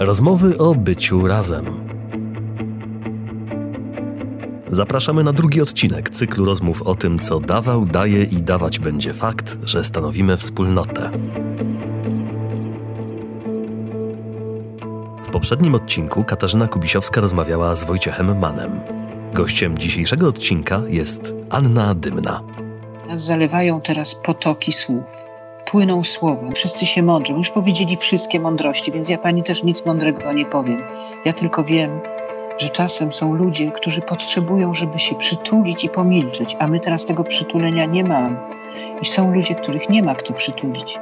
Rozmowy o byciu razem. Zapraszamy na drugi odcinek cyklu rozmów o tym, co dawał, daje i dawać będzie fakt, że stanowimy wspólnotę. W poprzednim odcinku Katarzyna Kubisiowska rozmawiała z Wojciechem Manem. Gościem dzisiejszego odcinka jest Anna Dymna. Nas zalewają teraz potoki słów. Płyną słowa, wszyscy się mądrzą. Już powiedzieli wszystkie mądrości, więc ja pani też nic mądrego nie powiem. Ja tylko wiem, że czasem są ludzie, którzy potrzebują, żeby się przytulić i pomilczeć, a my teraz tego przytulenia nie mamy. I są ludzie, których nie ma kto przytulić.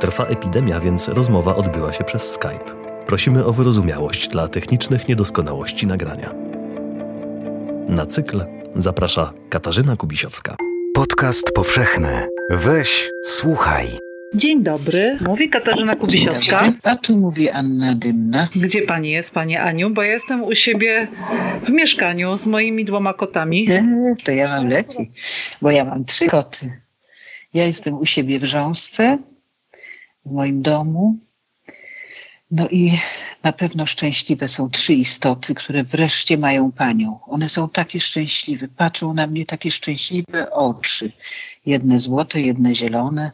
Trwa epidemia, więc rozmowa odbyła się przez Skype. Prosimy o wyrozumiałość dla technicznych niedoskonałości nagrania. Na cykl zaprasza Katarzyna Kubisiowska. Podcast powszechny. Weź, słuchaj. Dzień dobry, mówi Katarzyna Kubisiowska. A tu mówi Anna Dymna. Gdzie pani jest, pani Aniu? Bo ja jestem u siebie w mieszkaniu z moimi dwoma kotami. E, To ja mam lepiej, bo ja mam trzy koty. Ja jestem u siebie w Rząsce, w moim domu. No i na pewno szczęśliwe są trzy istoty, które wreszcie mają panią. One są takie szczęśliwe, patrzą na mnie takie szczęśliwe oczy. Jedne złote, jedne zielone.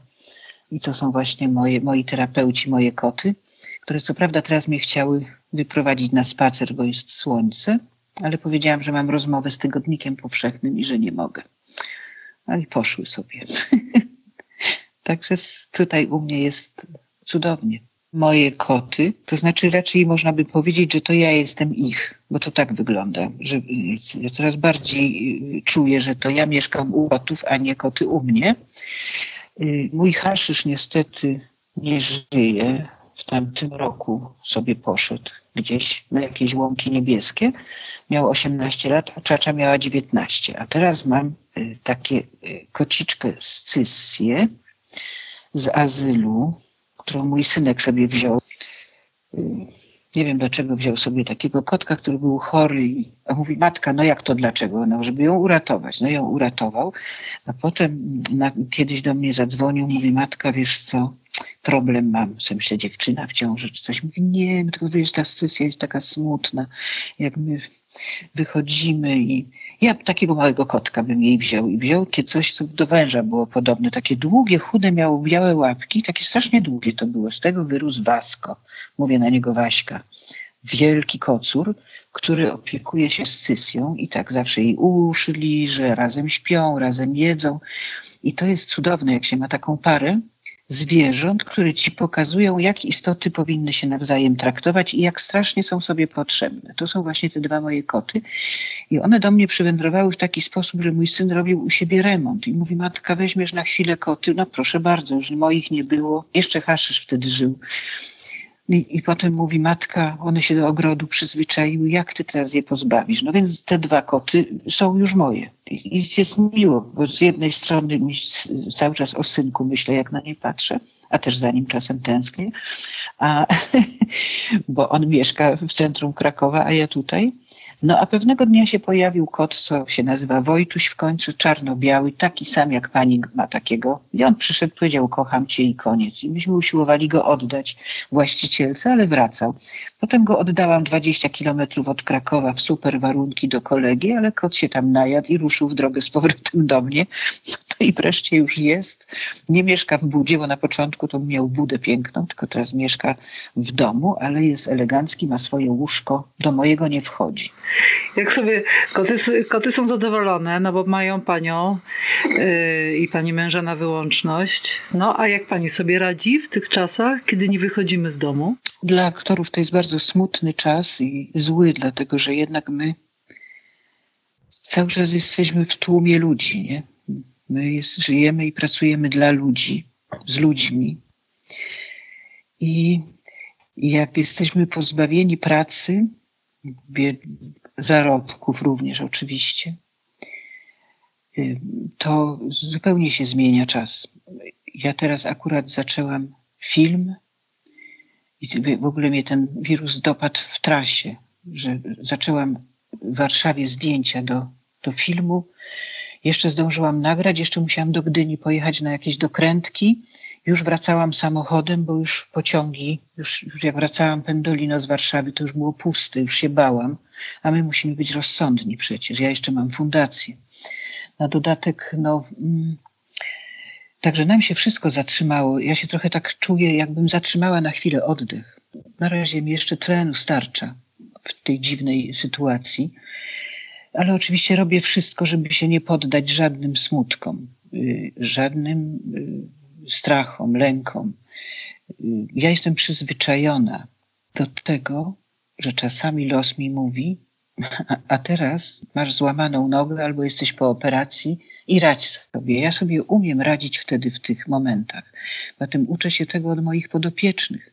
I to są właśnie moje, moi terapeuci, moje koty, które co prawda teraz mnie chciały wyprowadzić na spacer, bo jest słońce, ale powiedziałam, że mam rozmowę z tygodnikiem powszechnym i że nie mogę. No i poszły sobie. Także tutaj u mnie jest cudownie. Moje koty, to znaczy raczej można by powiedzieć, że to ja jestem ich, bo to tak wygląda, że y, ja coraz bardziej y, czuję, że to ja mieszkam u kotów, a nie koty u mnie. Y, Mój haszysz niestety nie żyje. W tamtym roku sobie poszedł gdzieś na jakieś łąki niebieskie. Miał 18 lat, a Czacza miała 19. A teraz mam takie kociczkę scysję z azylu, którą mój synek sobie wziął. Nie wiem dlaczego wziął sobie takiego kotka, który był chory. A mówi, matka, no jak to dlaczego? No, żeby ją uratować. No ją uratował. A potem na, kiedyś do mnie zadzwonił, mówi, matka, wiesz co, problem mam. Sobie myślę, dziewczyna w ciąży czy coś. Mówi, nie, no tylko wiesz, ta scysja jest taka smutna. Jak my wychodzimy i ja takiego małego kotka bym jej wziął i wziął takie coś, co do węża było podobne. Takie długie, chude, miało białe łapki, takie strasznie długie to było. Z tego wyrósł Wasko. Mówię na niego Waśka. Wielki kocur, który opiekuje się scysją i tak zawsze jej uszy liże, razem śpią, razem jedzą. I to jest cudowne, jak się ma taką parę zwierząt, które ci pokazują, jak istoty powinny się nawzajem traktować i jak strasznie są sobie potrzebne. To są właśnie te dwa moje koty. I one do mnie przywędrowały w taki sposób, że mój syn robił u siebie remont. I mówi, matka, weźmiesz na chwilę koty? No proszę bardzo, już moich nie było. Jeszcze haszysz wtedy żył. I, I potem mówi matka, one się do ogrodu przyzwyczaiły, jak ty teraz je pozbawisz? No więc te dwa koty są już moje. I i jest miło, bo z jednej strony mi cały czas o synku myślę, jak na nie patrzę, a też za nim czasem tęsknię, a, bo on mieszka w centrum Krakowa, a ja tutaj. No a pewnego dnia się pojawił kot, co się nazywa Wojtuś w końcu, czarno-biały, taki sam jak pani ma takiego. I on przyszedł, powiedział kocham cię i koniec. I myśmy usiłowali go oddać właścicielce, ale wracał. Potem go oddałam 20 kilometrów od Krakowa w super warunki do kolegi, ale kot się tam najadł i ruszył w drogę z powrotem do mnie. No i wreszcie już jest. Nie mieszka w budzie, bo na początku to miał budę piękną, tylko teraz mieszka w domu, ale jest elegancki, ma swoje łóżko. Do mojego nie wchodzi. Jak sobie koty, koty są zadowolone, no bo mają panią yy, i pani męża na wyłączność. No a jak pani sobie radzi w tych czasach, kiedy nie wychodzimy z domu? Dla aktorów to jest bardzo smutny czas i zły, dlatego że jednak my cały czas jesteśmy w tłumie ludzi, nie? My jest, żyjemy i pracujemy dla ludzi, z ludźmi. I jak jesteśmy pozbawieni pracy, zarobków również oczywiście, y, to zupełnie się zmienia czas. Ja teraz akurat zaczęłam film i w ogóle mnie ten wirus dopadł w trasie, że zaczęłam w Warszawie zdjęcia do, do filmu Jeszcze zdążyłam nagrać, jeszcze musiałam do Gdyni pojechać na jakieś dokrętki. Już wracałam samochodem, bo już pociągi, już, już jak wracałam pendolino z Warszawy, to już było puste, już się bałam. A my musimy być rozsądni przecież. Ja jeszcze mam fundację. Na dodatek, no, mm, Także nam się wszystko zatrzymało. Ja się trochę tak czuję, jakbym zatrzymała na chwilę oddech. Na razie mi jeszcze tlenu starcza w tej dziwnej sytuacji. Ale oczywiście robię wszystko, żeby się nie poddać żadnym smutkom, y, żadnym y, strachom, lękom. Y, ja jestem przyzwyczajona do tego, że czasami los mi mówi, a teraz masz złamaną nogę albo jesteś po operacji i radź sobie. Ja sobie umiem radzić wtedy w tych momentach. Zatem uczę się tego od moich podopiecznych.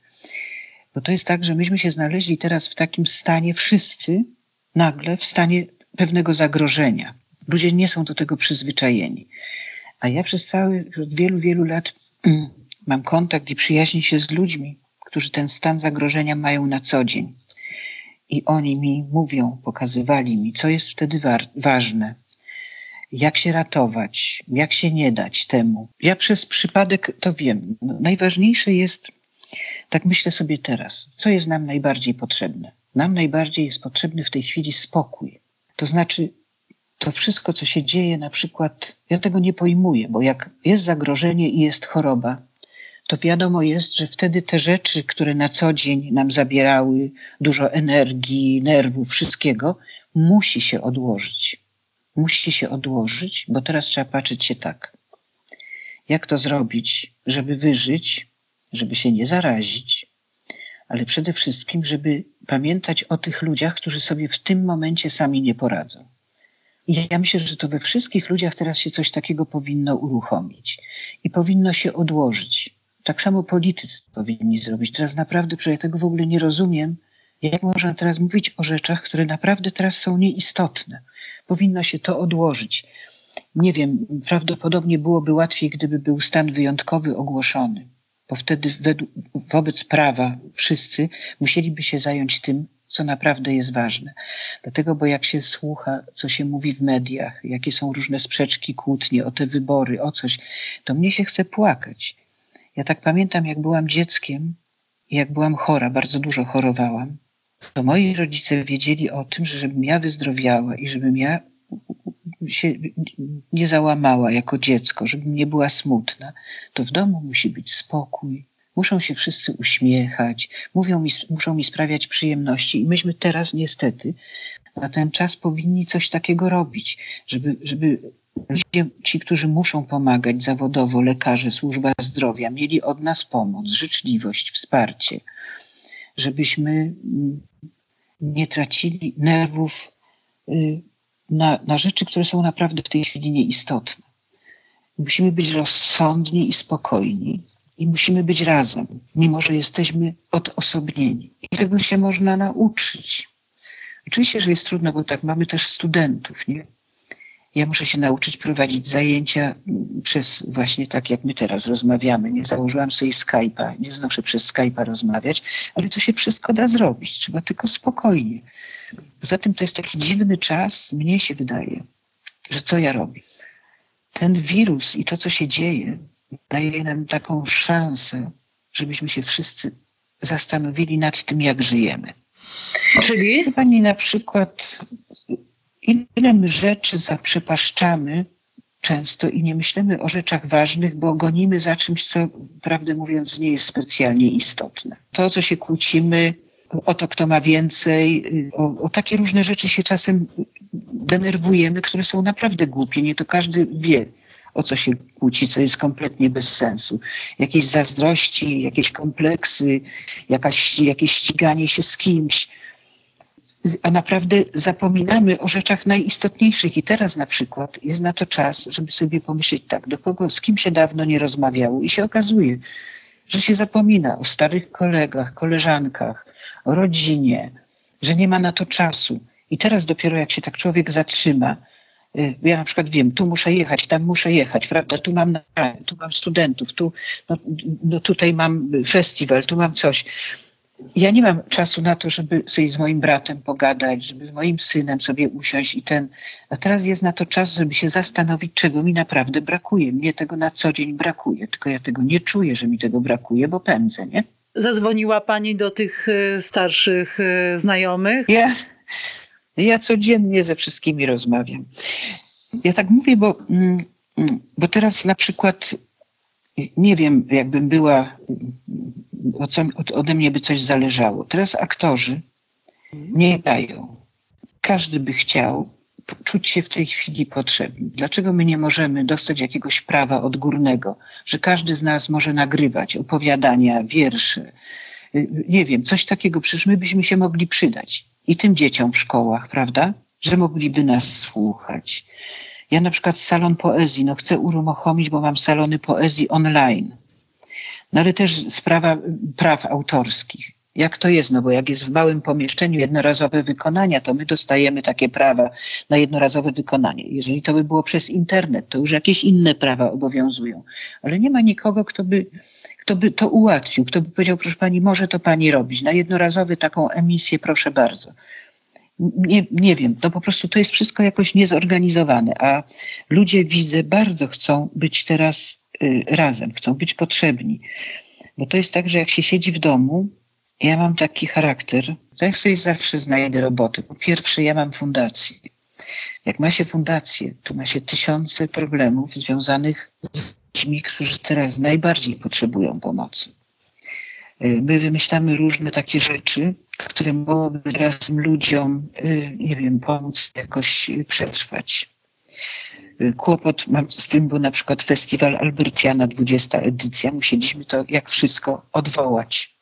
Bo to jest tak, że myśmy się znaleźli teraz w takim stanie, wszyscy nagle w stanie pewnego zagrożenia. Ludzie nie są do tego przyzwyczajeni. A ja przez cały, od wielu, wielu lat mm, mam kontakt i przyjaźnię się z ludźmi, którzy ten stan zagrożenia mają na co dzień. I oni mi mówią, pokazywali mi, co jest wtedy wa ważne, jak się ratować, jak się nie dać temu. Ja przez przypadek to wiem. No, najważniejsze jest, tak myślę sobie teraz, co jest nam najbardziej potrzebne. Nam najbardziej jest potrzebny w tej chwili spokój. To znaczy, to wszystko, co się dzieje, na przykład, ja tego nie pojmuję, bo jak jest zagrożenie i jest choroba, to wiadomo jest, że wtedy te rzeczy, które na co dzień nam zabierały dużo energii, nerwów, wszystkiego, musi się odłożyć musi się odłożyć, bo teraz trzeba patrzeć się tak. Jak to zrobić, żeby wyżyć, żeby się nie zarazić, ale przede wszystkim, żeby pamiętać o tych ludziach, którzy sobie w tym momencie sami nie poradzą. I ja myślę, że to we wszystkich ludziach teraz się coś takiego powinno uruchomić i powinno się odłożyć. Tak samo politycy powinni zrobić. Teraz naprawdę, że ja tego w ogóle nie rozumiem, jak można teraz mówić o rzeczach, które naprawdę teraz są nieistotne powinno się to odłożyć. Nie wiem, prawdopodobnie byłoby łatwiej, gdyby był stan wyjątkowy ogłoszony, bo wtedy według, wobec prawa wszyscy musieliby się zająć tym, co naprawdę jest ważne. Dlatego, bo jak się słucha, co się mówi w mediach, jakie są różne sprzeczki, kłótnie o te wybory, o coś, to mnie się chce płakać. Ja tak pamiętam, jak byłam dzieckiem, jak byłam chora, bardzo dużo chorowałam to moi rodzice wiedzieli o tym, że żebym ja wyzdrowiała i żebym ja się nie załamała jako dziecko, żebym nie była smutna, to w domu musi być spokój, muszą się wszyscy uśmiechać, mówią mi, muszą mi sprawiać przyjemności. I myśmy teraz niestety na ten czas powinni coś takiego robić, żeby, żeby ludzie, ci, którzy muszą pomagać zawodowo, lekarze, służba zdrowia, mieli od nas pomoc, życzliwość, wsparcie żebyśmy nie tracili nerwów y, na, na rzeczy, które są naprawdę w tej chwili nieistotne. Musimy być rozsądni i spokojni i musimy być razem, mimo że jesteśmy odosobnieni. I tego się można nauczyć. Oczywiście, że jest trudno, bo tak mamy też studentów, nie? Ja muszę się nauczyć prowadzić zajęcia przez właśnie tak, jak my teraz rozmawiamy. Nie założyłam sobie Skype'a, nie znoszę przez Skype'a rozmawiać, ale to się wszystko da zrobić. Trzeba tylko spokojnie. Poza tym to jest taki dziwny czas, mnie się wydaje, że co ja robię? Ten wirus i to, co się dzieje, daje nam taką szansę, żebyśmy się wszyscy zastanowili nad tym, jak żyjemy. Czyli? Pani na przykład ile my rzeczy zaprzepaszczamy często i nie myślimy o rzeczach ważnych, bo gonimy za czymś, co prawdę mówiąc nie jest specjalnie istotne. To, co się kłócimy, o to, kto ma więcej, o, o takie różne rzeczy się czasem denerwujemy, które są naprawdę głupie. Nie to każdy wie, o co się kłóci, co jest kompletnie bez sensu. Jakieś zazdrości, jakieś kompleksy, jakaś, jakieś ściganie się z kimś a naprawdę zapominamy o rzeczach najistotniejszych. I teraz na przykład jest na to czas, żeby sobie pomyśleć tak, do kogo, z kim się dawno nie rozmawiało i się okazuje, że się zapomina o starych kolegach, koleżankach, o rodzinie, że nie ma na to czasu. I teraz dopiero jak się tak człowiek zatrzyma, y, ja na przykład wiem, tu muszę jechać, tam muszę jechać, prawda, tu mam, tu mam studentów, tu, no, no tutaj mam festiwal, tu mam coś ja nie mam czasu na to, żeby sobie z moim bratem pogadać, żeby z moim synem sobie usiąść i ten. A teraz jest na to czas, żeby się zastanowić, czego mi naprawdę brakuje. Mnie tego na co dzień brakuje, tylko ja tego nie czuję, że mi tego brakuje, bo pędzę, nie? Zadzwoniła pani do tych e, starszych e, znajomych? Ja, ja codziennie ze wszystkimi rozmawiam. Ja tak mówię, bo, mm, mm, bo teraz na przykład nie wiem, jakbym była, ode mnie by coś zależało. Teraz aktorzy nie grają. Każdy by chciał czuć się w tej chwili potrzebny. Dlaczego my nie możemy dostać jakiegoś prawa odgórnego, że każdy z nas może nagrywać opowiadania, wiersze, nie wiem, coś takiego, przecież my byśmy się mogli przydać i tym dzieciom w szkołach, prawda? Że mogliby nas słuchać. Ja na przykład salon poezji, no chcę uruchomić, bo mam salony poezji online. No ale też sprawa praw autorskich. Jak to jest? No bo jak jest w małym pomieszczeniu jednorazowe wykonania, to my dostajemy takie prawa na jednorazowe wykonanie. Jeżeli to by było przez internet, to już jakieś inne prawa obowiązują. Ale nie ma nikogo, kto by, kto by to ułatwił, kto by powiedział, proszę pani, może to pani robić. Na jednorazowy taką emisję, proszę bardzo nie, nie wiem, to po prostu to jest wszystko jakoś niezorganizowane, a ludzie widzę bardzo chcą być teraz y, razem, chcą być potrzebni. Bo to jest tak, że jak się siedzi w domu, ja mam taki charakter, to ja sobie zawsze znajdę roboty. Po pierwsze, ja mam fundację. Jak ma się fundację, to ma się tysiące problemów związanych z ludźmi, którzy teraz najbardziej potrzebują pomocy. Y, my wymyślamy różne takie rzeczy, które mogłyby razem ludziom, y, nie wiem, pomóc jakoś przetrwać. Y, kłopot mam z tym, bo na przykład festiwal Albertiana, 20 edycja, musieliśmy to jak wszystko odwołać.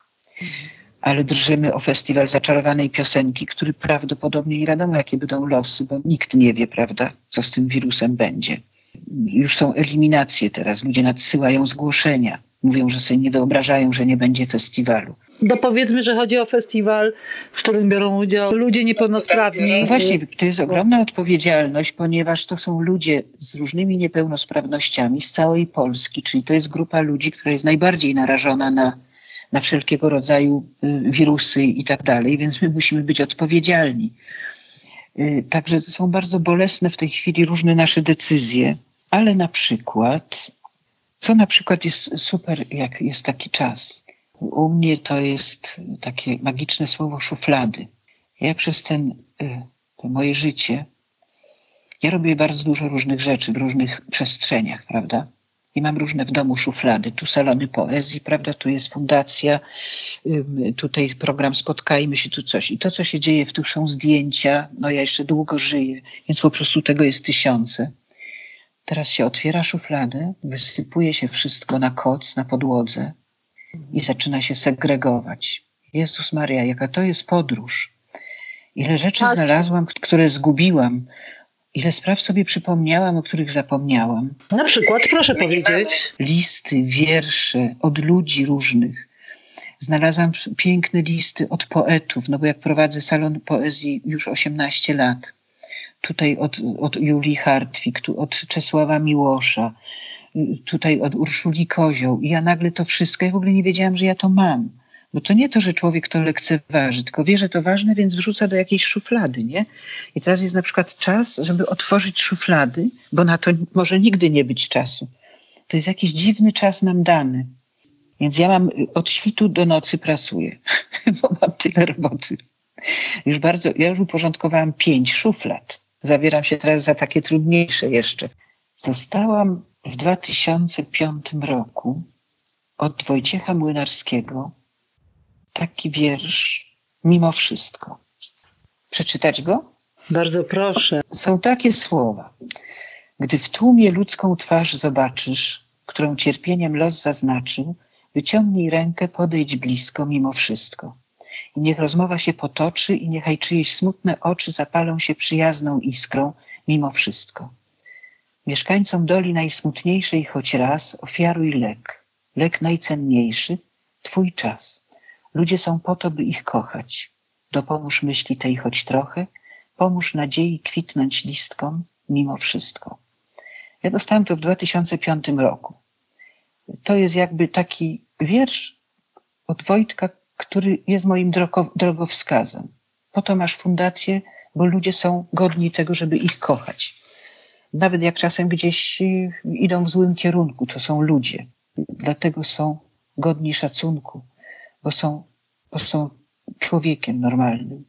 Ale drżymy o festiwal zaczarowanej piosenki, który prawdopodobnie nie wiadomo, jakie będą losy, bo nikt nie wie, prawda, co z tym wirusem będzie. Już są eliminacje teraz, ludzie nadsyłają zgłoszenia mówią, że sobie nie wyobrażają, że nie będzie festiwalu. No powiedzmy, że chodzi o festiwal, w którym biorą udział ludzie niepełnosprawni. No właśnie, to jest ogromna odpowiedzialność, ponieważ to są ludzie z różnymi niepełnosprawnościami z całej Polski, czyli to jest grupa ludzi, która jest najbardziej narażona na, na wszelkiego rodzaju y, wirusy i tak dalej, więc my musimy być odpowiedzialni. Y, także są bardzo bolesne w tej chwili różne nasze decyzje, ale na przykład co na przykład jest super, jak jest taki czas? U mnie to jest takie magiczne słowo szuflady. Ja przez ten, y, to moje życie, ja robię bardzo dużo różnych rzeczy w różnych przestrzeniach, prawda? I mam różne w domu szuflady. Tu salony poezji, prawda? Tu jest fundacja, tutaj program Spotkajmy się, tu coś. I to, co się dzieje, tu są zdjęcia. No ja jeszcze długo żyję, więc po prostu tego jest tysiące. Teraz się otwiera szufladę, wysypuje się wszystko na koc, na podłodze i zaczyna się segregować. Jezus Maria, jaka to jest podróż. Ile rzeczy tak. znalazłam, które zgubiłam. Ile spraw sobie przypomniałam, o których zapomniałam. Na przykład, proszę powiedzieć. Listy, wiersze od ludzi różnych. Znalazłam piękne listy od poetów, no bo jak prowadzę salon poezji już 18 lat tutaj od, od Julii Hartwig, tu od Czesława Miłosza, tutaj od Urszuli Kozioł. I ja nagle to wszystko, ja w ogóle nie wiedziałam, że ja to mam. Bo to nie to, że człowiek to lekceważy, tylko wie, że to ważne, więc wrzuca do jakiejś szuflady, nie? I teraz jest na przykład czas, żeby otworzyć szuflady, bo na to może nigdy nie być czasu. To jest jakiś dziwny czas nam dany. Więc ja mam od świtu do nocy pracuję, bo mam tyle roboty. Już bardzo, ja już uporządkowałam pięć szuflad zabieram się teraz za takie trudniejsze jeszcze. Dostałam w 2005 roku od Wojciecha Młynarskiego taki wiersz Mimo wszystko. Przeczytać go? Bardzo proszę. Są takie słowa. Gdy w tłumie ludzką twarz zobaczysz, którą cierpieniem los zaznaczył, wyciągnij rękę, podejdź blisko mimo wszystko. I niech rozmowa się potoczy i niechaj czyjeś smutne oczy zapalą się przyjazną iskrą mimo wszystko. Mieszkańcom doli najsmutniejszej choć raz ofiaruj lek, lek najcenniejszy, twój czas. Ludzie są po to, by ich kochać. Dopomóż myśli tej choć trochę, pomóż nadziei kwitnąć listkom mimo wszystko. Ja dostałem to w 2005 roku. To jest jakby taki wiersz od Wojtka, który jest moim drogo, drogowskazem. Po to masz fundację, bo ludzie są godni tego, żeby ich kochać. Nawet jak czasem gdzieś y, idą w złym kierunku, to są ludzie. Dlatego są godni szacunku, bo są, bo są człowiekiem normalnym.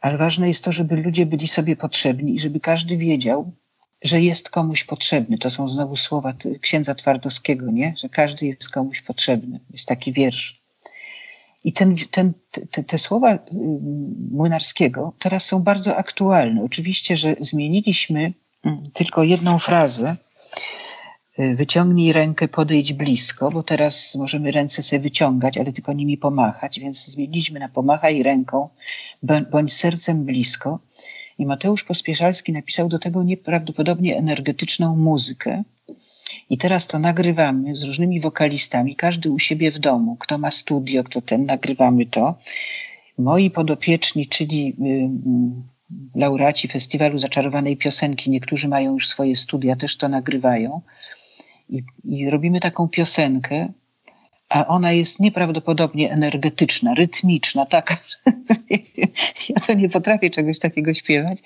Ale ważne jest to, żeby ludzie byli sobie potrzebni i żeby każdy wiedział, że jest komuś potrzebny. To są znowu słowa księdza Twardowskiego, nie? Że każdy jest komuś potrzebny. Jest taki wiersz. I ten, ten, te, te słowa y, Młynarskiego teraz są bardzo aktualne. Oczywiście, że zmieniliśmy mm, tylko jedną frazę, Y, wyciągnij rękę, podejdź blisko, bo teraz możemy ręce sobie wyciągać, ale tylko nimi pomachać, więc zmieniliśmy na pomachaj ręką, bądź sercem blisko. I Mateusz Pospieszalski napisał do tego nieprawdopodobnie energetyczną muzykę. I teraz to nagrywamy z różnymi wokalistami, każdy u siebie w domu. Kto ma studio, kto ten, nagrywamy to. Moi podopieczni, czyli y, laureaci Festiwalu Zaczarowanej Piosenki, niektórzy mają już swoje studia, też to nagrywają i, i robimy taką piosenkę, a ona jest nieprawdopodobnie energetyczna, rytmiczna, taka. ja to nie potrafię czegoś takiego śpiewać,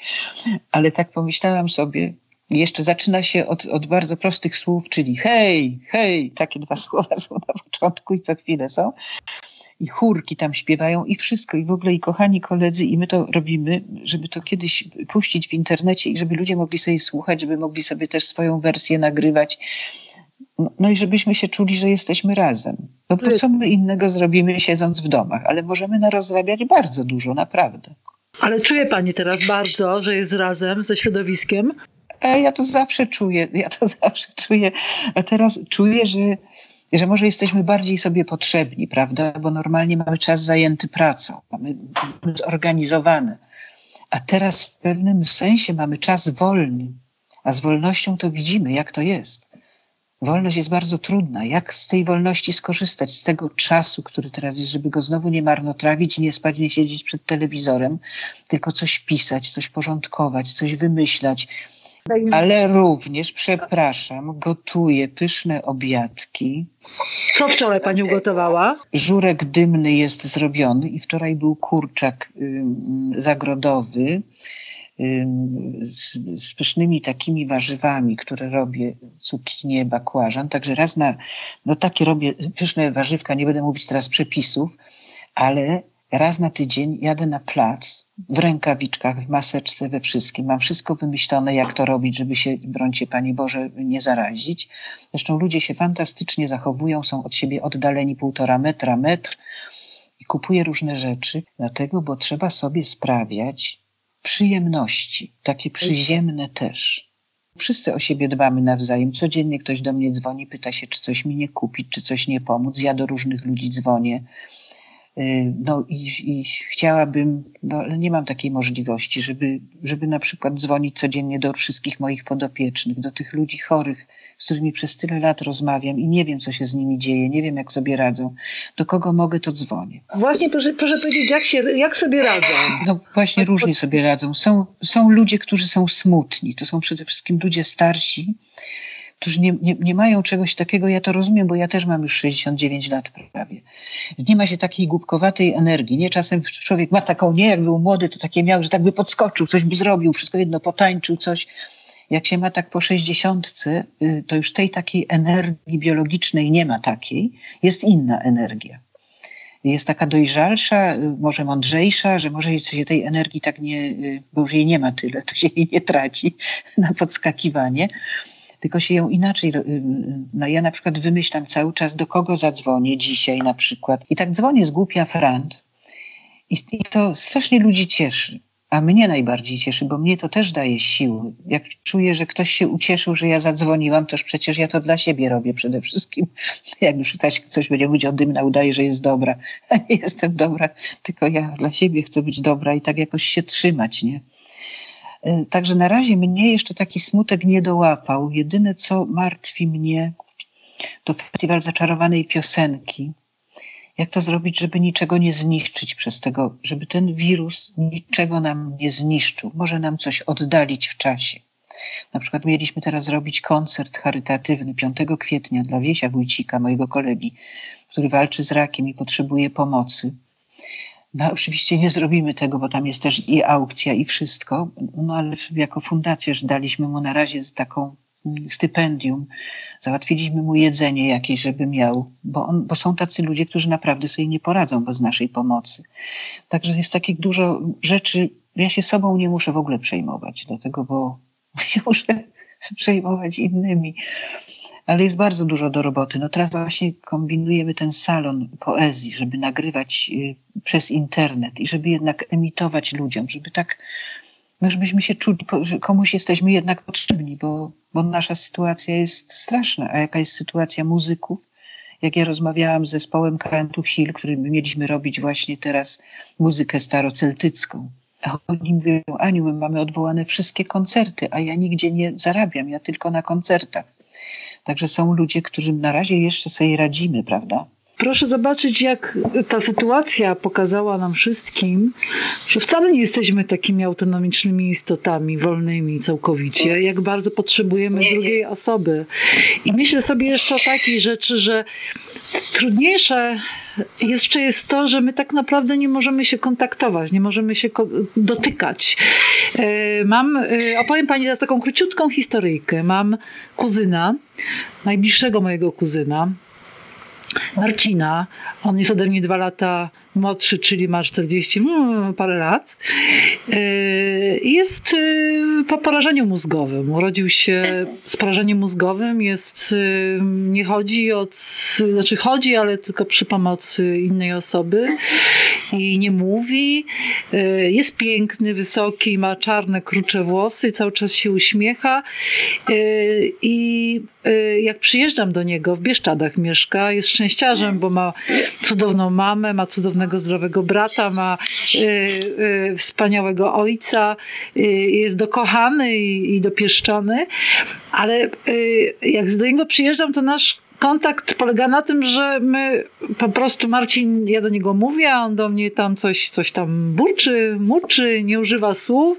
ale tak pomyślałam sobie, jeszcze zaczyna się od, od bardzo prostych słów, czyli hej, hej, takie dwa słowa są na początku i co chwilę są. I chórki tam śpiewają i wszystko, i w ogóle i kochani koledzy, i my to robimy, żeby to kiedyś puścić w internecie i żeby ludzie mogli sobie słuchać, żeby mogli sobie też swoją wersję nagrywać no, no i żebyśmy się czuli, że jesteśmy razem. No bo co my innego zrobimy siedząc w domach, ale możemy narozrabiać bardzo dużo, naprawdę. Ale czuje Pani teraz bardzo, że jest razem ze środowiskiem? Ja to zawsze czuję, ja to zawsze czuję. A teraz czuję, że, że może jesteśmy bardziej sobie potrzebni, prawda? Bo normalnie mamy czas zajęty pracą, mamy, mamy zorganizowane. A teraz w pewnym sensie mamy czas wolny. A z wolnością to widzimy, jak to jest. Wolność jest bardzo trudna. Jak z tej wolności skorzystać, z tego czasu, który teraz jest, żeby go znowu nie marnotrawić, nie spać, nie siedzieć przed telewizorem, tylko coś pisać, coś porządkować, coś wymyślać. Ale również, przepraszam, gotuję pyszne obiadki. Co wczoraj pani ugotowała? Żurek dymny jest zrobiony i wczoraj był kurczak zagrodowy z, z pysznymi takimi warzywami, które robię, cukinię, bakłażan. Także raz na, no takie robię pyszne warzywka, nie będę mówić teraz przepisów, ale raz na tydzień jadę na plac w rękawiczkach, w maseczce, we wszystkim. Mam wszystko wymyślone, jak to robić, żeby się, brońcie Panie Boże, nie zarazić. Zresztą ludzie się fantastycznie zachowują, są od siebie oddaleni półtora metra, metr i kupuję różne rzeczy, dlatego, bo trzeba sobie sprawiać, przyjemności, takie przyziemne też. Wszyscy o siebie dbamy nawzajem. Codziennie ktoś do mnie dzwoni, pyta się, czy coś mi nie kupić, czy coś nie pomóc. Ja do różnych ludzi dzwonię. Y, no i, i, chciałabym, no ale nie mam takiej możliwości, żeby, żeby na przykład dzwonić codziennie do wszystkich moich podopiecznych, do tych ludzi chorych, z którymi przez tyle lat rozmawiam i nie wiem, co się z nimi dzieje, nie wiem, jak sobie radzą. Do kogo mogę, to dzwonię. Właśnie proszę, proszę powiedzieć, jak, się, jak sobie radzą? No właśnie różnie sobie radzą. Są, są ludzie, którzy są smutni. To są przede wszystkim ludzie starsi, którzy nie, nie, nie mają czegoś takiego, ja to rozumiem, bo ja też mam już 69 lat prawie. Nie ma się takiej głupkowatej energii. Nie czasem człowiek ma taką, nie jak był młody, to takie miał, że tak by podskoczył, coś by zrobił, wszystko jedno potańczył, coś. Jak się ma tak po 60, y, to już tej takiej energii biologicznej nie ma takiej, jest inna energia jest taka dojrzalsza, y, może mądrzejsza, że może się tej energii tak nie, y, bo już jej nie ma tyle, to się jej nie traci na podskakiwanie tylko się ją inaczej. Y, no ja na przykład wymyślam cały czas, do kogo zadzwonię dzisiaj na przykład. I tak dzwonię z głupia frant. I, I to strasznie ludzi cieszy. A mnie najbardziej cieszy, bo mnie to też daje siły. Jak czuję, że ktoś się ucieszył, że ja zadzwoniłam, toż przecież ja to dla siebie robię przede wszystkim. Jak już ktoś, ktoś będzie mówić o dymna, udaje, że jest dobra. Nie jestem dobra, tylko ja dla siebie chcę być dobra i tak jakoś się trzymać, nie? E, także na razie mnie jeszcze taki smutek nie dołapał. Jedyne, co martwi mnie, to festiwal zaczarowanej piosenki. Jak to zrobić, żeby niczego nie zniszczyć przez tego, żeby ten wirus niczego nam nie zniszczył, może nam coś oddalić w czasie. Na przykład mieliśmy teraz zrobić koncert charytatywny 5 kwietnia dla Wiesia Wójcika, mojego kolegi. który walczy z rakiem i potrzebuje pomocy. No, oczywiście nie zrobimy tego, bo tam jest też i aukcja, i wszystko, no ale jako fundacja, że daliśmy mu na razie taką mm, stypendium, załatwiliśmy mu jedzenie jakieś, żeby miał, bo, on, bo są tacy ludzie, którzy naprawdę sobie nie poradzą bez naszej pomocy. Także jest takich dużo rzeczy, ja się sobą nie muszę w ogóle przejmować do tego, bo nie muszę przejmować innymi ale jest bardzo dużo do roboty. No teraz właśnie kombinujemy ten salon poezji, żeby nagrywać y, przez internet i żeby jednak emitować ludziom, żeby tak, no żebyśmy się czuli, że komuś jesteśmy jednak potrzebni, bo, bo nasza sytuacja jest straszna. A jaka jest sytuacja muzyków? Jak ja rozmawiałam z zespołem Karentu Hill, którym mieliśmy robić właśnie teraz muzykę staroceltycką. A oni mówią, Aniu, my mamy odwołane wszystkie koncerty, a ja nigdzie nie zarabiam, ja tylko na koncertach. Także są ludzie, którym na razie jeszcze sobie radzimy, prawda? Proszę zobaczyć, jak ta sytuacja pokazała nam wszystkim, że wcale nie jesteśmy takimi autonomicznymi istotami, wolnymi całkowicie, jak bardzo potrzebujemy nie, nie. drugiej osoby. I myślę sobie jeszcze o takiej rzeczy, że trudniejsze jeszcze jest to, że my tak naprawdę nie możemy się kontaktować, nie możemy się dotykać. E, mam, e, opowiem Pani teraz taką króciutką historyjkę. Mam kuzyna, najbliższego mojego kuzyna, Marcina. On jest ode mnie dwa lata młodszy, czyli ma 40 mm, parę lat. E, jest e, po porażeniu mózgowym. Urodził się z porażeniem mózgowym. Jest, e, nie chodzi od, znaczy chodzi, ale tylko przy pomocy innej osoby i nie mówi. Jest piękny, wysoki, ma czarne, krucze włosy, cały czas się uśmiecha i jak przyjeżdżam do niego, w Bieszczadach mieszka, jest szczęściarzem, bo ma cudowną mamę, ma cudowne cudownego, zdrowego brata, ma y, y, wspaniałego ojca, y, jest dokochany i, i dopieszczony, ale y, jak do niego przyjeżdżam, to nasz kontakt polega na tym, że my po prostu Marcin, ja do niego mówię, a on do mnie tam coś, coś tam burczy, muczy, nie używa słów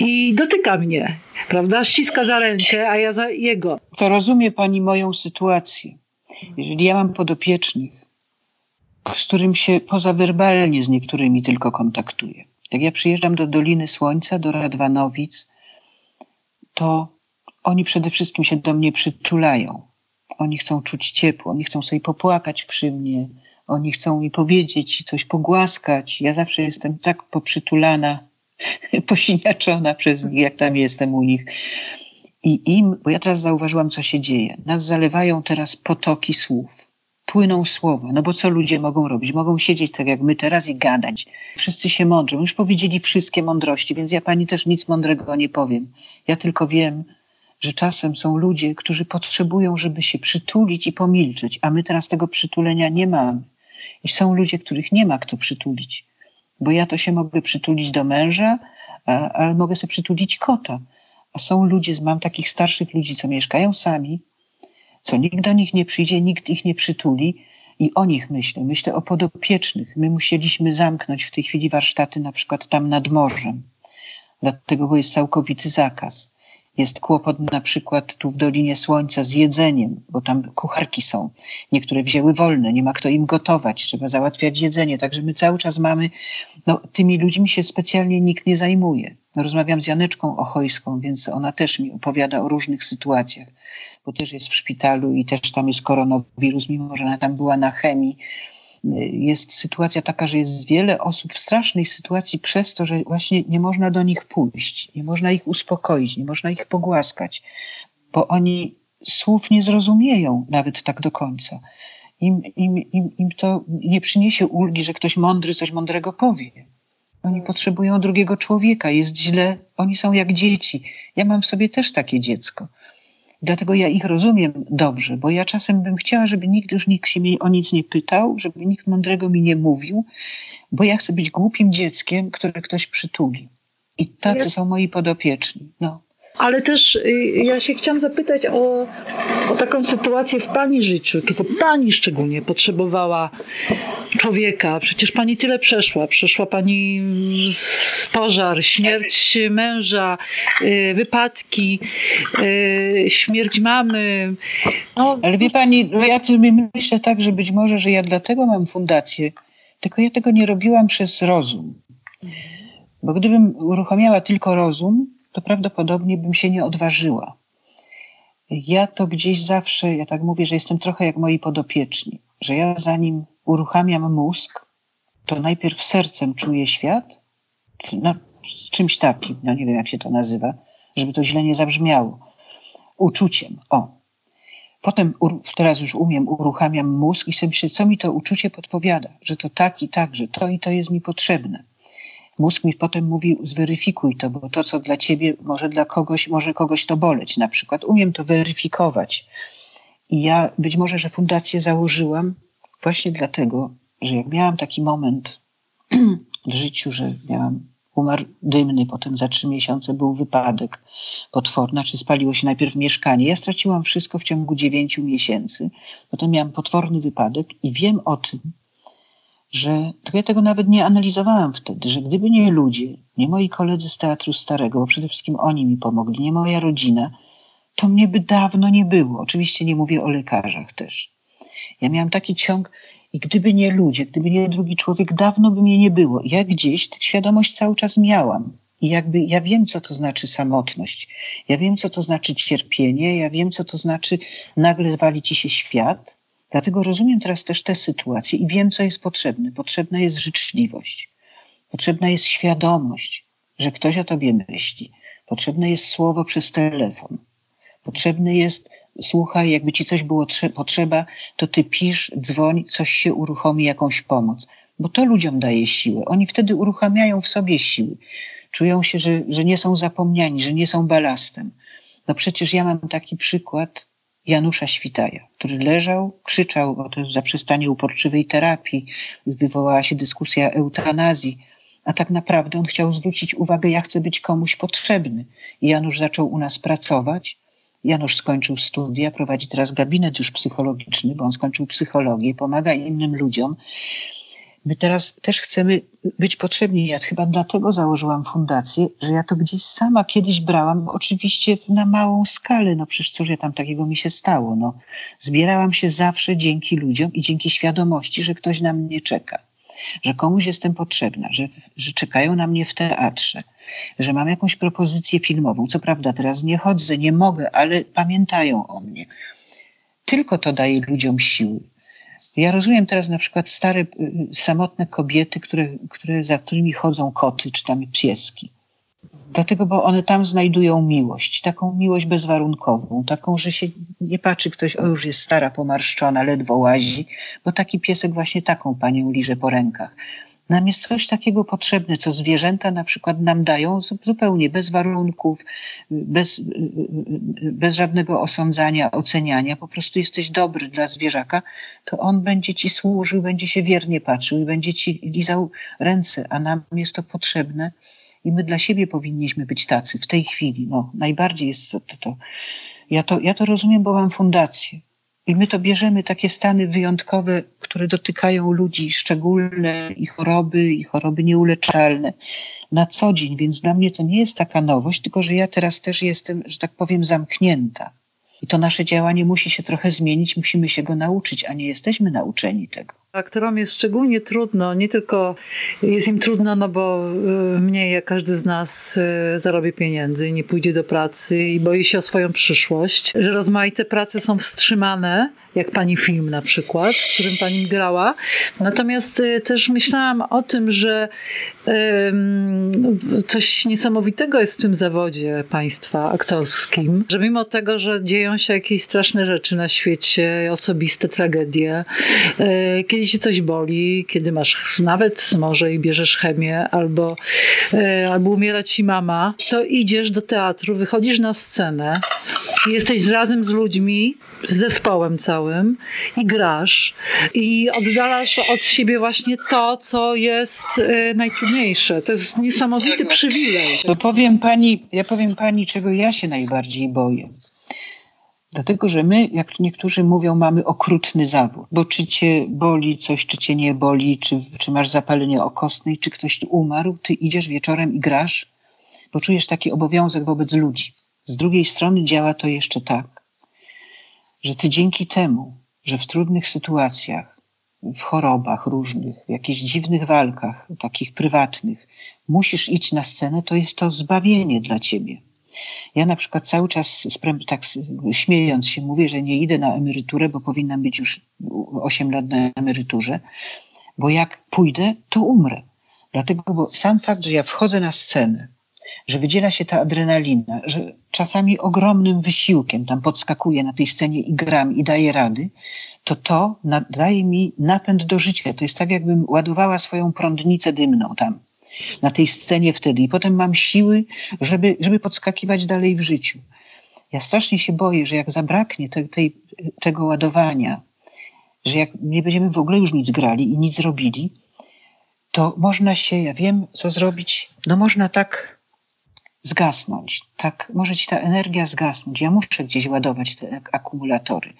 i dotyka mnie, prawda? Ściska za rękę, a ja za jego. To rozumie pani moją sytuację. Jeżeli ja mam podopiecznych, z którym się pozawerbalnie z niektórymi tylko kontaktuję. Jak ja przyjeżdżam do Doliny Słońca, do Radwanowic, to oni przede wszystkim się do mnie przytulają. Oni chcą czuć ciepło, oni chcą sobie popłakać przy mnie, oni chcą mi powiedzieć, coś pogłaskać. Ja zawsze jestem tak poprzytulana, posiniaczona przez nich, jak tam jestem u nich. I im, bo ja teraz zauważyłam, co się dzieje. Nas zalewają teraz potoki słów płyną słowa. No bo co ludzie mogą robić? Mogą siedzieć tak jak my teraz i gadać. Wszyscy się mądrzą. Już powiedzieli wszystkie mądrości, więc ja pani też nic mądrego nie powiem. Ja tylko wiem, że czasem są ludzie, którzy potrzebują, żeby się przytulić i pomilczeć, a my teraz tego przytulenia nie mamy. I są ludzie, których nie ma kto przytulić. Bo ja to się mogę przytulić do męża, ale mogę sobie przytulić kota. A są ludzie, mam takich starszych ludzi, co mieszkają sami, co nikt do nich nie przyjdzie, nikt ich nie przytuli i o nich myślę. Myślę o podopiecznych. My musieliśmy zamknąć w tej chwili warsztaty na przykład tam nad morzem, dlatego bo jest całkowity zakaz. Jest kłopot na przykład tu w Dolinie Słońca z jedzeniem, bo tam kucharki są. Niektóre wzięły wolne, nie ma kto im gotować, trzeba załatwiać jedzenie. Także my cały czas mamy, no tymi ludźmi się specjalnie nikt nie zajmuje. Rozmawiam z Janeczką Ochojską, więc ona też mi opowiada o różnych sytuacjach bo też jest w szpitalu i też tam jest koronawirus, mimo że ona tam była na chemii. Jest sytuacja taka, że jest wiele osób w strasznej sytuacji przez to, że właśnie nie można do nich pójść, nie można ich uspokoić, nie można ich pogłaskać, bo oni słów nie zrozumieją nawet tak do końca. Im, im, im, im to nie przyniesie ulgi, że ktoś mądry coś mądrego powie. Oni potrzebują drugiego człowieka, jest źle, oni są jak dzieci. Ja mam w sobie też takie dziecko. Dlatego ja ich rozumiem dobrze, bo ja czasem bym chciała, żeby nikt już nikt się mnie o nic nie pytał, żeby nikt mądrego mi nie mówił, bo ja chcę być głupim dzieckiem, które ktoś przytuli. I tacy są moi podopieczni. No. Ale też y, ja się chciałam zapytać o, o taką sytuację w Pani życiu, kiedy Pani szczególnie potrzebowała człowieka. Przecież pani tyle przeszła. Przeszła pani pożar, śmierć męża, y, wypadki, y, śmierć mamy. No, ale wie pani, no ja sobie myślę tak, że być może, że ja dlatego mam fundację, tylko ja tego nie robiłam przez rozum. Bo gdybym uruchamiała tylko rozum, to prawdopodobnie bym się nie odważyła. Ja to gdzieś zawsze, ja tak mówię, że jestem trochę jak moi podopieczni, że ja zanim uruchamiam mózg, to najpierw sercem czuję świat, no, z czymś takim, no nie wiem jak się to nazywa, żeby to źle nie zabrzmiało. Uczuciem, o. Potem teraz już umiem, uruchamiam mózg i sobie myślę, co mi to uczucie podpowiada, że to tak i tak, że to i to jest mi potrzebne. Mózg mi potem mówi, zweryfikuj to, bo to, co dla ciebie, może dla kogoś, może kogoś to boleć na przykład. Umiem to weryfikować. I ja być może, że fundację założyłam właśnie dlatego, że jak miałam taki moment w życiu, że miałam umarł dymny, potem za trzy miesiące był wypadek potworny, czy spaliło się najpierw mieszkanie. Ja straciłam wszystko w ciągu dziewięciu miesięcy. Potem miałam potworny wypadek i wiem o tym, że to ja tego nawet nie analizowałam wtedy, że gdyby nie ludzie, nie moi koledzy z Teatru Starego, bo przede wszystkim oni mi pomogli, nie moja rodzina, to mnie by dawno nie było. Oczywiście nie mówię o lekarzach też. Ja miałam taki ciąg i gdyby nie ludzie, gdyby nie drugi człowiek, dawno by mnie nie było. Ja gdzieś tę świadomość cały czas miałam. I jakby ja wiem, co to znaczy samotność. Ja wiem, co to znaczy cierpienie. Ja wiem, co to znaczy nagle zwali ci się świat Dlatego rozumiem teraz też tę sytuację i wiem, co jest potrzebne. Potrzebna jest życzliwość. Potrzebna jest świadomość, że ktoś o tobie myśli. Potrzebne jest słowo przez telefon. Potrzebny jest, słuchaj, jakby ci coś było potrzeba, to ty pisz, dzwoń, coś się uruchomi, jakąś pomoc. Bo to ludziom daje siłę. Oni wtedy uruchamiają w sobie siły. Czują się, że, że nie są zapomniani, że nie są balastem. No przecież ja mam taki przykład Janusza Świtaja, który leżał, krzyczał o to zaprzestanie uporczywej terapii, wywołała się dyskusja eutanazji, a tak naprawdę on chciał zwrócić uwagę, ja chcę być komuś potrzebny. I Janusz zaczął u nas pracować. Janusz skończył studia, prowadzi teraz gabinet już psychologiczny, bo on skończył psychologię, pomaga innym ludziom. My teraz też chcemy być potrzebni. Ja chyba dlatego założyłam fundację, że ja to gdzieś sama kiedyś brałam, oczywiście na małą skalę. No przecież cóż ja tam takiego mi się stało. No, zbierałam się zawsze dzięki ludziom i dzięki świadomości, że ktoś na mnie czeka. Że komuś jestem potrzebna, że, że czekają na mnie w teatrze, że mam jakąś propozycję filmową. Co prawda teraz nie chodzę, nie mogę, ale pamiętają o mnie. Tylko to daje ludziom siły. Ja rozumiem teraz na przykład stare, y, samotne kobiety, które, które, za którymi chodzą koty czy tam pieski. Dlatego, bo one tam znajdują miłość, taką miłość bezwarunkową, taką, że się nie patrzy ktoś, o już jest stara, pomarszczona, ledwo łazi, bo taki piesek właśnie taką panią liże po rękach. Nam jest coś takiego potrzebne, co zwierzęta na przykład nam dają zupełnie bez warunków, bez, bez żadnego osądzania, oceniania. Po prostu jesteś dobry dla zwierzaka, to on będzie ci służył, będzie się wiernie patrzył i będzie ci lizał ręce, a nam jest to potrzebne. I my dla siebie powinniśmy być tacy w tej chwili. No, najbardziej jest to. to. Ja, to ja to rozumiem, bo mam fundację. I my to bierzemy takie stany wyjątkowe, które dotykają ludzi, szczególne i choroby, i choroby nieuleczalne na co dzień, więc dla mnie to nie jest taka nowość, tylko że ja teraz też jestem, że tak powiem, zamknięta. I to nasze działanie musi się trochę zmienić, musimy się go nauczyć, a nie jesteśmy nauczeni tego. Aktorom jest szczególnie trudno, nie tylko jest im trudno, no bo y, mniej jak każdy z nas y, zarobi pieniędzy, nie pójdzie do pracy i boi się o swoją przyszłość, że rozmaite prace są wstrzymane, jak pani film na przykład, w którym pani grała. Natomiast y, też myślałam o tym, że coś niesamowitego jest w tym zawodzie państwa aktorskim, że mimo tego, że dzieją się jakieś straszne rzeczy na świecie, osobiste tragedie, kiedy kiedy się coś boli, kiedy masz nawet może i bierzesz chemię, albo, e, albo umiera ci mama, to idziesz do teatru, wychodzisz na scenę, jesteś razem z ludźmi, z zespołem całym i grasz i oddalasz od siebie właśnie to, co jest e, najtrudniejsze. To jest niesamowity przywilej. To powiem pani, ja powiem pani, czego ja się najbardziej boję. Dlatego, że my, jak niektórzy mówią, mamy okrutny zawód, bo czy cię boli coś, czy cię nie boli, czy, czy masz zapalenie okostne, czy ktoś umarł, ty idziesz wieczorem i grasz, bo czujesz taki obowiązek wobec ludzi. Z drugiej strony działa to jeszcze tak, że ty dzięki temu, że w trudnych sytuacjach, w chorobach różnych, w jakichś dziwnych walkach, takich prywatnych, musisz iść na scenę, to jest to zbawienie dla ciebie. Ja na przykład cały czas tak śmiejąc się mówię, że nie idę na emeryturę, bo powinnam być już 8 lat na emeryturze, bo jak pójdę, to umrę. Dlatego, bo sam fakt, że ja wchodzę na scenę, że wydziela się ta adrenalina, że czasami ogromnym wysiłkiem tam podskakuję na tej scenie i gram i daję rady, to to daje mi napęd do życia. To jest tak, jakbym ładowała swoją prądnicę dymną tam na tej scenie wtedy i potem mam siły, żeby, żeby podskakiwać dalej w życiu. Ja strasznie się boję, że jak zabraknie te, tej, tego ładowania, że jak nie będziemy w ogóle już nic grali i nic robili, to można się, ja wiem, co zrobić. No można tak zgasnąć. Tak, może ci ta energia zgasnąć. Ja muszę gdzieś ładować te akumulatory.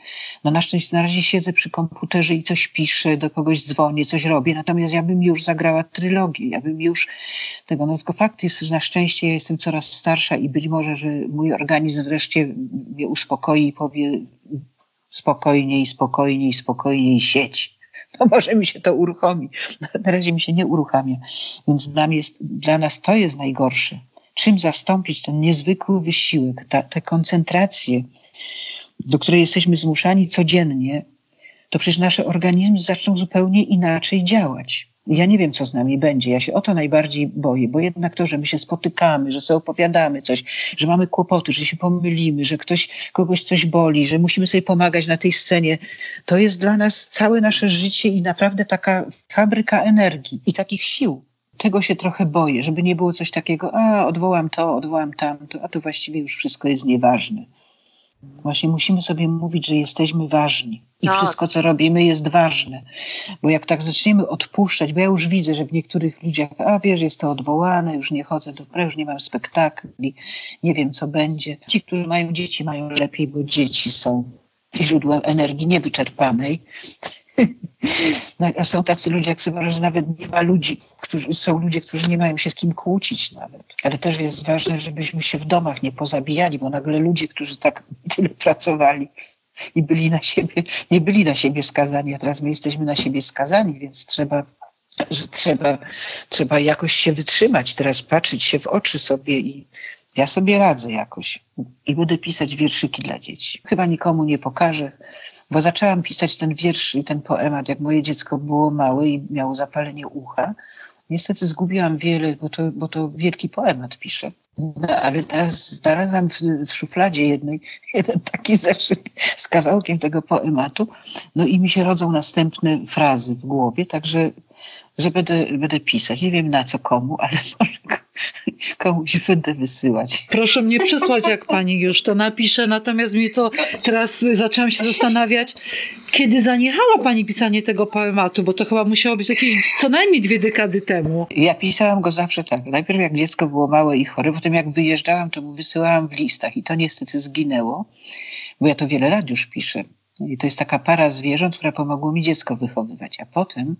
No na szczęście na razie siedzę przy komputerze i coś piszę, do kogoś dzwonię, coś robię, natomiast ja bym już zagrała trylogię, ja bym już tego, no tylko fakt jest, że na szczęście ja jestem coraz starsza i być może, że mój organizm wreszcie mnie uspokoi i powie spokojniej, spokojniej, spokojniej sieć. No może mi się to uruchomi. Na razie mi się nie uruchamia. Więc dla, jest, dla nas to jest najgorsze czym zastąpić ten niezwykły wysiłek, tę koncentrację, do której jesteśmy zmuszani codziennie, to przecież nasze organizmy zaczną zupełnie inaczej działać. Ja nie wiem, co z nami będzie. Ja się o to najbardziej boję, bo jednak to, że my się spotykamy, że sobie opowiadamy coś, że mamy kłopoty, że się pomylimy, że ktoś, kogoś coś boli, że musimy sobie pomagać na tej scenie, to jest dla nas całe nasze życie i naprawdę taka fabryka energii i takich sił tego się trochę boję, żeby nie było coś takiego, a odwołam to, odwołam tamto, a to właściwie już wszystko jest nieważne. Właśnie musimy sobie mówić, że jesteśmy ważni i tak. wszystko, co robimy, jest ważne. Bo jak tak zaczniemy odpuszczać, bo ja już widzę, że w niektórych ludziach, a wiesz, jest to odwołane, już nie chodzę do pre, już nie mam spektakli, nie wiem, co będzie. Ci, którzy mają dzieci, mają lepiej, bo dzieci są źródłem energii niewyczerpanej. No, a są tacy ludzie, jak sobie że nawet nie ma ludzi, którzy, są ludzie, którzy nie mają się z kim kłócić nawet. Ale też jest ważne, żebyśmy się w domach nie pozabijali, bo nagle ludzie, którzy tak tyle pracowali i byli na siebie, nie byli na siebie skazani, a teraz my jesteśmy na siebie skazani, więc trzeba że trzeba, trzeba jakoś się wytrzymać, teraz patrzeć się w oczy sobie i ja sobie radzę jakoś i będę pisać wierszyki dla dzieci. Chyba nikomu nie pokażę, bo zaczęłam pisać ten wiersz i ten poemat, jak moje dziecko było małe i miało zapalenie ucha. Niestety zgubiłam wiele, bo to, bo to wielki poemat piszę. No, ale teraz znalazłam w, w szufladzie jednej jeden taki zeszyt z kawałkiem tego poematu, no i mi się rodzą następne frazy w głowie, także że będę, będę pisać. Nie wiem na co komu, ale może komuś będę wysyłać. Proszę mnie przysłać, jak pani już to napisze. Natomiast mi to teraz zaczęłam się zastanawiać, kiedy zaniechała pani pisanie tego poematu, bo to chyba musiało być jakieś co najmniej dwie dekady temu. Ja pisałam go zawsze tak. Najpierw jak dziecko było małe i chore, potem jak wyjeżdżałam, to mu wysyłałam w listach i to niestety zginęło, bo ja to wiele lat już piszę. I to jest taka para zwierząt, które pomogło mi dziecko wychowywać. A potem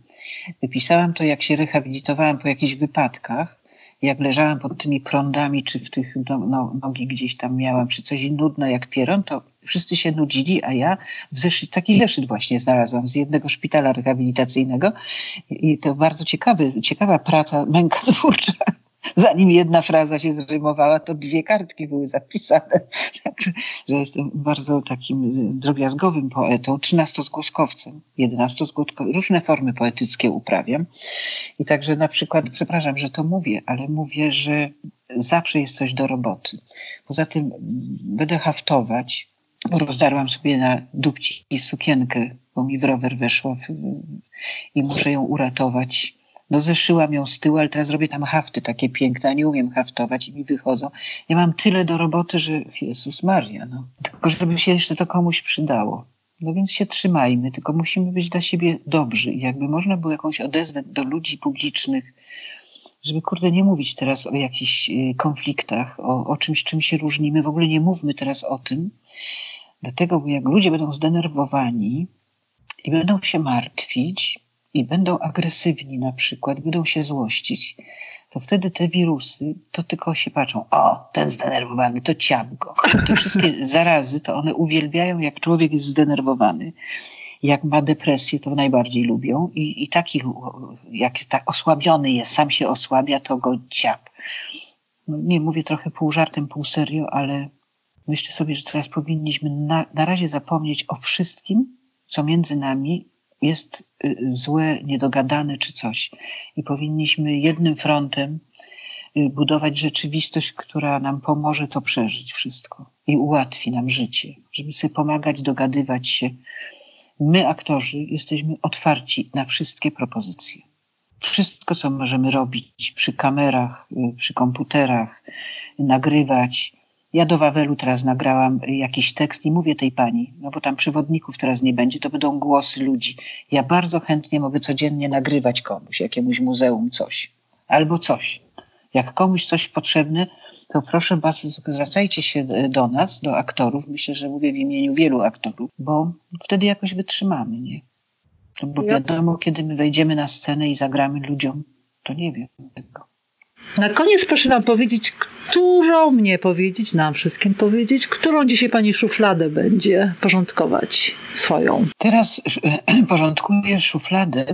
wypisałam to, jak się rehabilitowałam po jakichś wypadkach, jak leżałam pod tymi prądami, czy w tych no, no, nogi gdzieś tam miałam, czy coś nudne jak pieron, to wszyscy się nudzili, a ja w zeszyt, taki zeszyt właśnie znalazłam z jednego szpitala rehabilitacyjnego. I to bardzo ciekawy, ciekawa praca, męka twórcza zanim jedna fraza się zrymowała, to dwie kartki były zapisane. Także, że jestem bardzo takim y, drobiazgowym poetą, trzynastozgłoskowcem, jedenastozgłoskowcem. Różne formy poetyckie uprawiam. I także na przykład, przepraszam, że to mówię, ale mówię, że zawsze jest coś do roboty. Poza tym mm, będę haftować, bo rozdarłam sobie na dupci sukienkę, bo mi w rower weszła w, i muszę ją uratować no zeszyłam ją z tyłu, ale teraz robię tam hafty takie piękne, nie umiem haftować i mi wychodzą. Ja mam tyle do roboty, że Jezus Maria, no. Tylko żeby się jeszcze to komuś przydało. No więc się trzymajmy, tylko musimy być dla siebie dobrzy. I jakby można było jakąś odezwę do ludzi publicznych, żeby kurde nie mówić teraz o jakichś y, konfliktach, o, o czymś, czym się różnimy. W ogóle nie mówmy teraz o tym, Dlatego, bo jak ludzie będą zdenerwowani i będą się martwić i będą agresywni na przykład, będą się złościć, to wtedy te wirusy to tylko się patrzą, o, ten zdenerwowany, to ciap go. Te wszystkie zarazy, to one uwielbiają, jak człowiek jest zdenerwowany. Jak ma depresję, to najbardziej lubią i, i takich, jak tak osłabiony jest, sam się osłabia, to go ciap. No, nie, mówię trochę pół żartem, pół serio, ale myślę sobie, że teraz powinniśmy na, na razie zapomnieć o wszystkim, co między nami jest y, złe, niedogadane czy coś. I powinniśmy jednym frontem y, budować rzeczywistość, która nam pomoże to przeżyć wszystko i ułatwi nam życie, żeby sobie pomagać, dogadywać się. My, aktorzy, jesteśmy otwarci na wszystkie propozycje. Wszystko, co możemy robić przy kamerach, y, przy komputerach, nagrywać, ja do Wawelu teraz nagrałam jakiś tekst i mówię tej pani, no bo tam przewodników teraz nie będzie, to będą głosy ludzi. Ja bardzo chętnie mogę codziennie nagrywać komuś, jakiemuś muzeum coś. Albo coś. Jak komuś coś potrzebne, to proszę was, zwracajcie się do nas, do aktorów. Myślę, że mówię w imieniu wielu aktorów, bo wtedy jakoś wytrzymamy, nie? Bo wiadomo, kiedy my wejdziemy na scenę i zagramy ludziom, to nie wiem tego. Na koniec proszę nam powiedzieć, którą mnie powiedzieć, nam wszystkim powiedzieć, którą dzisiaj pani szufladę będzie porządkować swoją. Teraz porządkuję szufladę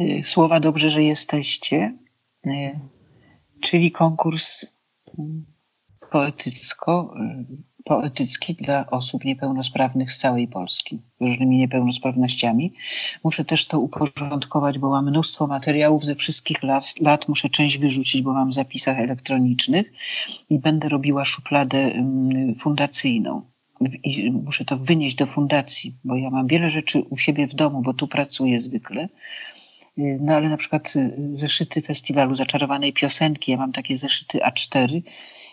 y, słowa dobrze, że jesteście, y, czyli konkurs y, poetycko poetycki dla osób niepełnosprawnych z całej Polski, różnymi niepełnosprawnościami. Muszę też to uporządkować, bo mam mnóstwo materiałów ze wszystkich lat. lat. Muszę część wyrzucić, bo mam w zapisach elektronicznych i będę robiła szufladę mm, fundacyjną. I muszę to wynieść do fundacji, bo ja mam wiele rzeczy u siebie w domu, bo tu pracuję zwykle. No ale na przykład y, zeszyty festiwalu zaczarowanej piosenki, ja mam takie zeszyty A4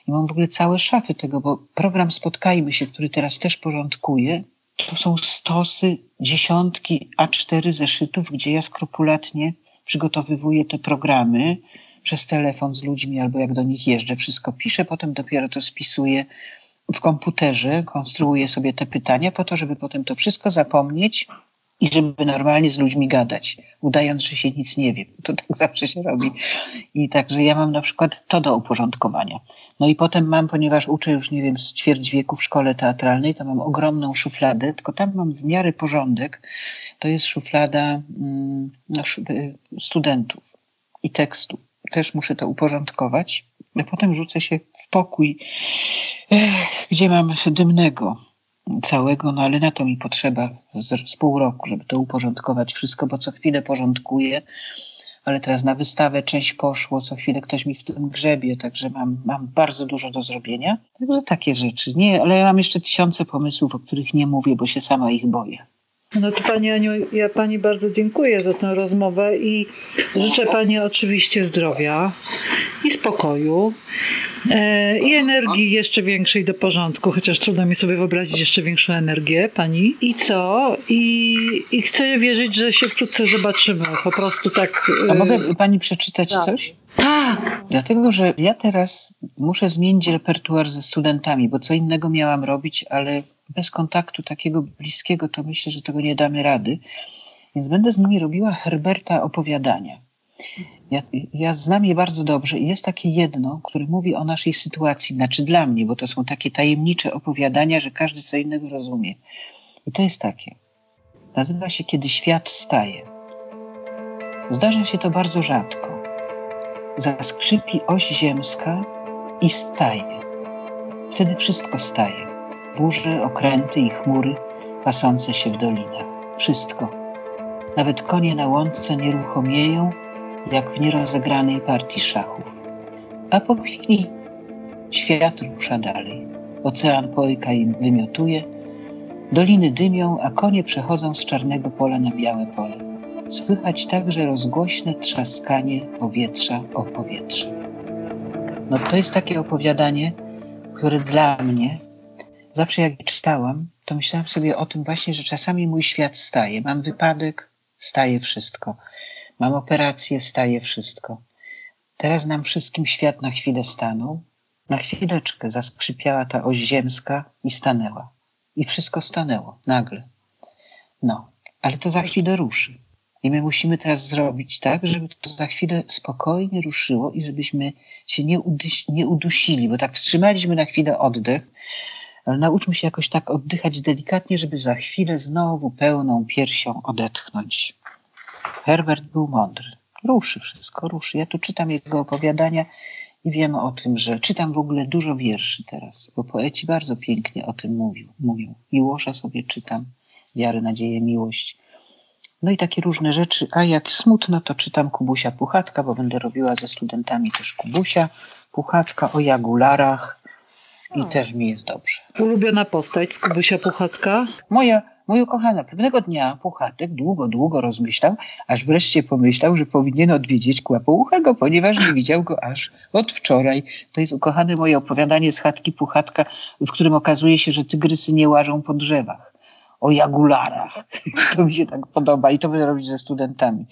i mam w ogóle całe szafy tego, bo program Spotkajmy się, który teraz też porządkuję, to są stosy, dziesiątki A4 zeszytów, gdzie ja skrupulatnie przygotowywuję te programy przez telefon z ludźmi albo jak do nich jeżdżę, wszystko piszę, potem dopiero to spisuję w komputerze, konstruuję sobie te pytania po to, żeby potem to wszystko zapomnieć i żeby normalnie z ludźmi gadać, udając, że się nic nie wie. To tak zawsze się robi. I także ja mam na przykład to do uporządkowania. No i potem mam, ponieważ uczę już, nie wiem, z ćwierć wieku w szkole teatralnej, to mam ogromną szufladę, tylko tam mam w miarę porządek. To jest szuflada mm, no, y, studentów i tekstów. Też muszę to uporządkować. A potem rzucę się w pokój, gdzie mam dymnego całego, no ale na to mi potrzeba z, z pół roku, żeby to uporządkować wszystko, bo co chwilę porządkuję, ale teraz na wystawę część poszło, co chwilę ktoś mi w tym grzebie, także mam, mam bardzo dużo do zrobienia. Także takie rzeczy. Nie, ale ja mam jeszcze tysiące pomysłów, o których nie mówię, bo się sama ich boję. No to Pani Aniu, ja Pani bardzo dziękuję za tę rozmowę i życzę Pani oczywiście zdrowia i spokoju i energii jeszcze większej do porządku, chociaż trudno mi sobie wyobrazić jeszcze większą energię Pani. I co? I, i chcę wierzyć, że się wkrótce zobaczymy. Po prostu tak... A mogę Pani przeczytać tak. coś? Tak. Dlatego, że ja teraz muszę zmienić repertuar ze studentami, bo co innego miałam robić, ale bez kontaktu takiego bliskiego to myślę, że tego nie damy rady. Więc będę z nimi robiła Herberta opowiadania. Ja, ja znam je bardzo dobrze i jest takie jedno, które mówi o naszej sytuacji, znaczy dla mnie, bo to są takie tajemnicze opowiadania, że każdy co innego rozumie. I to jest takie. Nazywa się Kiedy świat staje. Zdarza się to bardzo rzadko zaskrzypi oś ziemska i staje. Wtedy wszystko staje. Burze, okręty i chmury pasące się w dolinach. Wszystko. Nawet konie na łące nieruchomieją, jak w nierozegranej partii szachów. A po chwili świat rusza dalej. Ocean pojka im wymiotuje, doliny dymią, a konie przechodzą z czarnego pola na białe pole słychać także rozgłośne trzaskanie powietrza o powietrze. No to jest takie opowiadanie, które dla mnie, zawsze jak czytałam, to myślałam sobie o tym właśnie, że czasami mój świat staje. Mam wypadek, staje wszystko. Mam operację, staje wszystko. Teraz nam wszystkim świat na chwilę stanął. Na chwileczkę zaskrzypiała ta oś ziemska i stanęła. I wszystko stanęło nagle. No, ale to za chwilę ruszy. I my musimy teraz zrobić tak, żeby to za chwilę spokojnie ruszyło i żebyśmy się nie, udyś, nie udusili, bo tak wstrzymaliśmy na chwilę oddech, ale nauczmy się jakoś tak oddychać delikatnie, żeby za chwilę znowu pełną piersią odetchnąć. Herbert był mądry. Ruszy wszystko, ruszy. Ja tu czytam jego opowiadania i wiem o tym, że czytam w ogóle dużo wierszy teraz, bo poeci bardzo pięknie o tym mówił, mówią. Miłosza sobie czytam, wiarę, nadzieję, miłość. No i takie różne rzeczy. A jak smutno, to czytam Kubusia Puchatka, bo będę robiła ze studentami też Kubusia Puchatka o jagularach i też mi jest dobrze. Ulubiona postać z Kubusia Puchatka? Moja, moja kochana, pewnego dnia Puchatek długo, długo rozmyślał, aż wreszcie pomyślał, że powinien odwiedzić Kłapouchego, ponieważ nie widział go aż od wczoraj. To jest ukochane moje opowiadanie z chatki Puchatka, w którym okazuje się, że tygrysy nie łażą po drzewach. O jagularach. To mi się tak podoba i to będę robić ze studentami.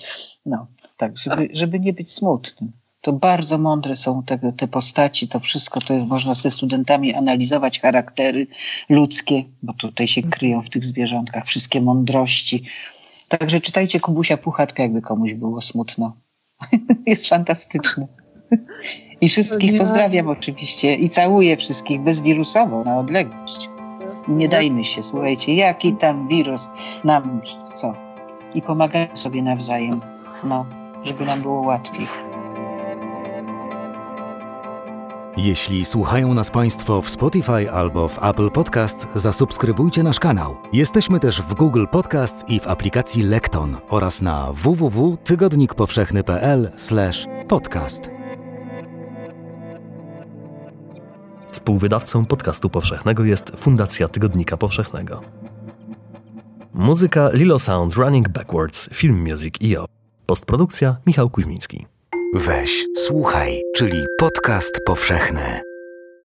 No, tak, żeby, żeby nie być smutnym. To bardzo mądre są te, te postaci, to wszystko, to można ze studentami analizować charaktery ludzkie, bo tutaj się kryją w tych zwierzątkach wszystkie mądrości. Także czytajcie Kubusia Puchatka, jakby komuś było smutno. Jest fantastyczny. I wszystkich pozdrawiam oczywiście i całuję wszystkich bezwirusowo na odległość. I nie dajmy się, słuchajcie, jaki tam wirus nam co. I pomagajmy sobie nawzajem, no, żeby nam było łatwiej. Jeśli słuchają nas Państwo w Spotify albo w Apple Podcast, zasubskrybujcie nasz kanał. Jesteśmy też w Google Podcast i w aplikacji Lekton oraz na www.tygodnikpowszechny.pl/podcast. Współwydawcą podcastu powszechnego jest Fundacja Tygodnika Powszechnego. Muzyka Lilo Sound Running Backwards, Film Music IO. Postprodukcja Michał Kuźmiński. Weź, słuchaj, czyli podcast powszechny.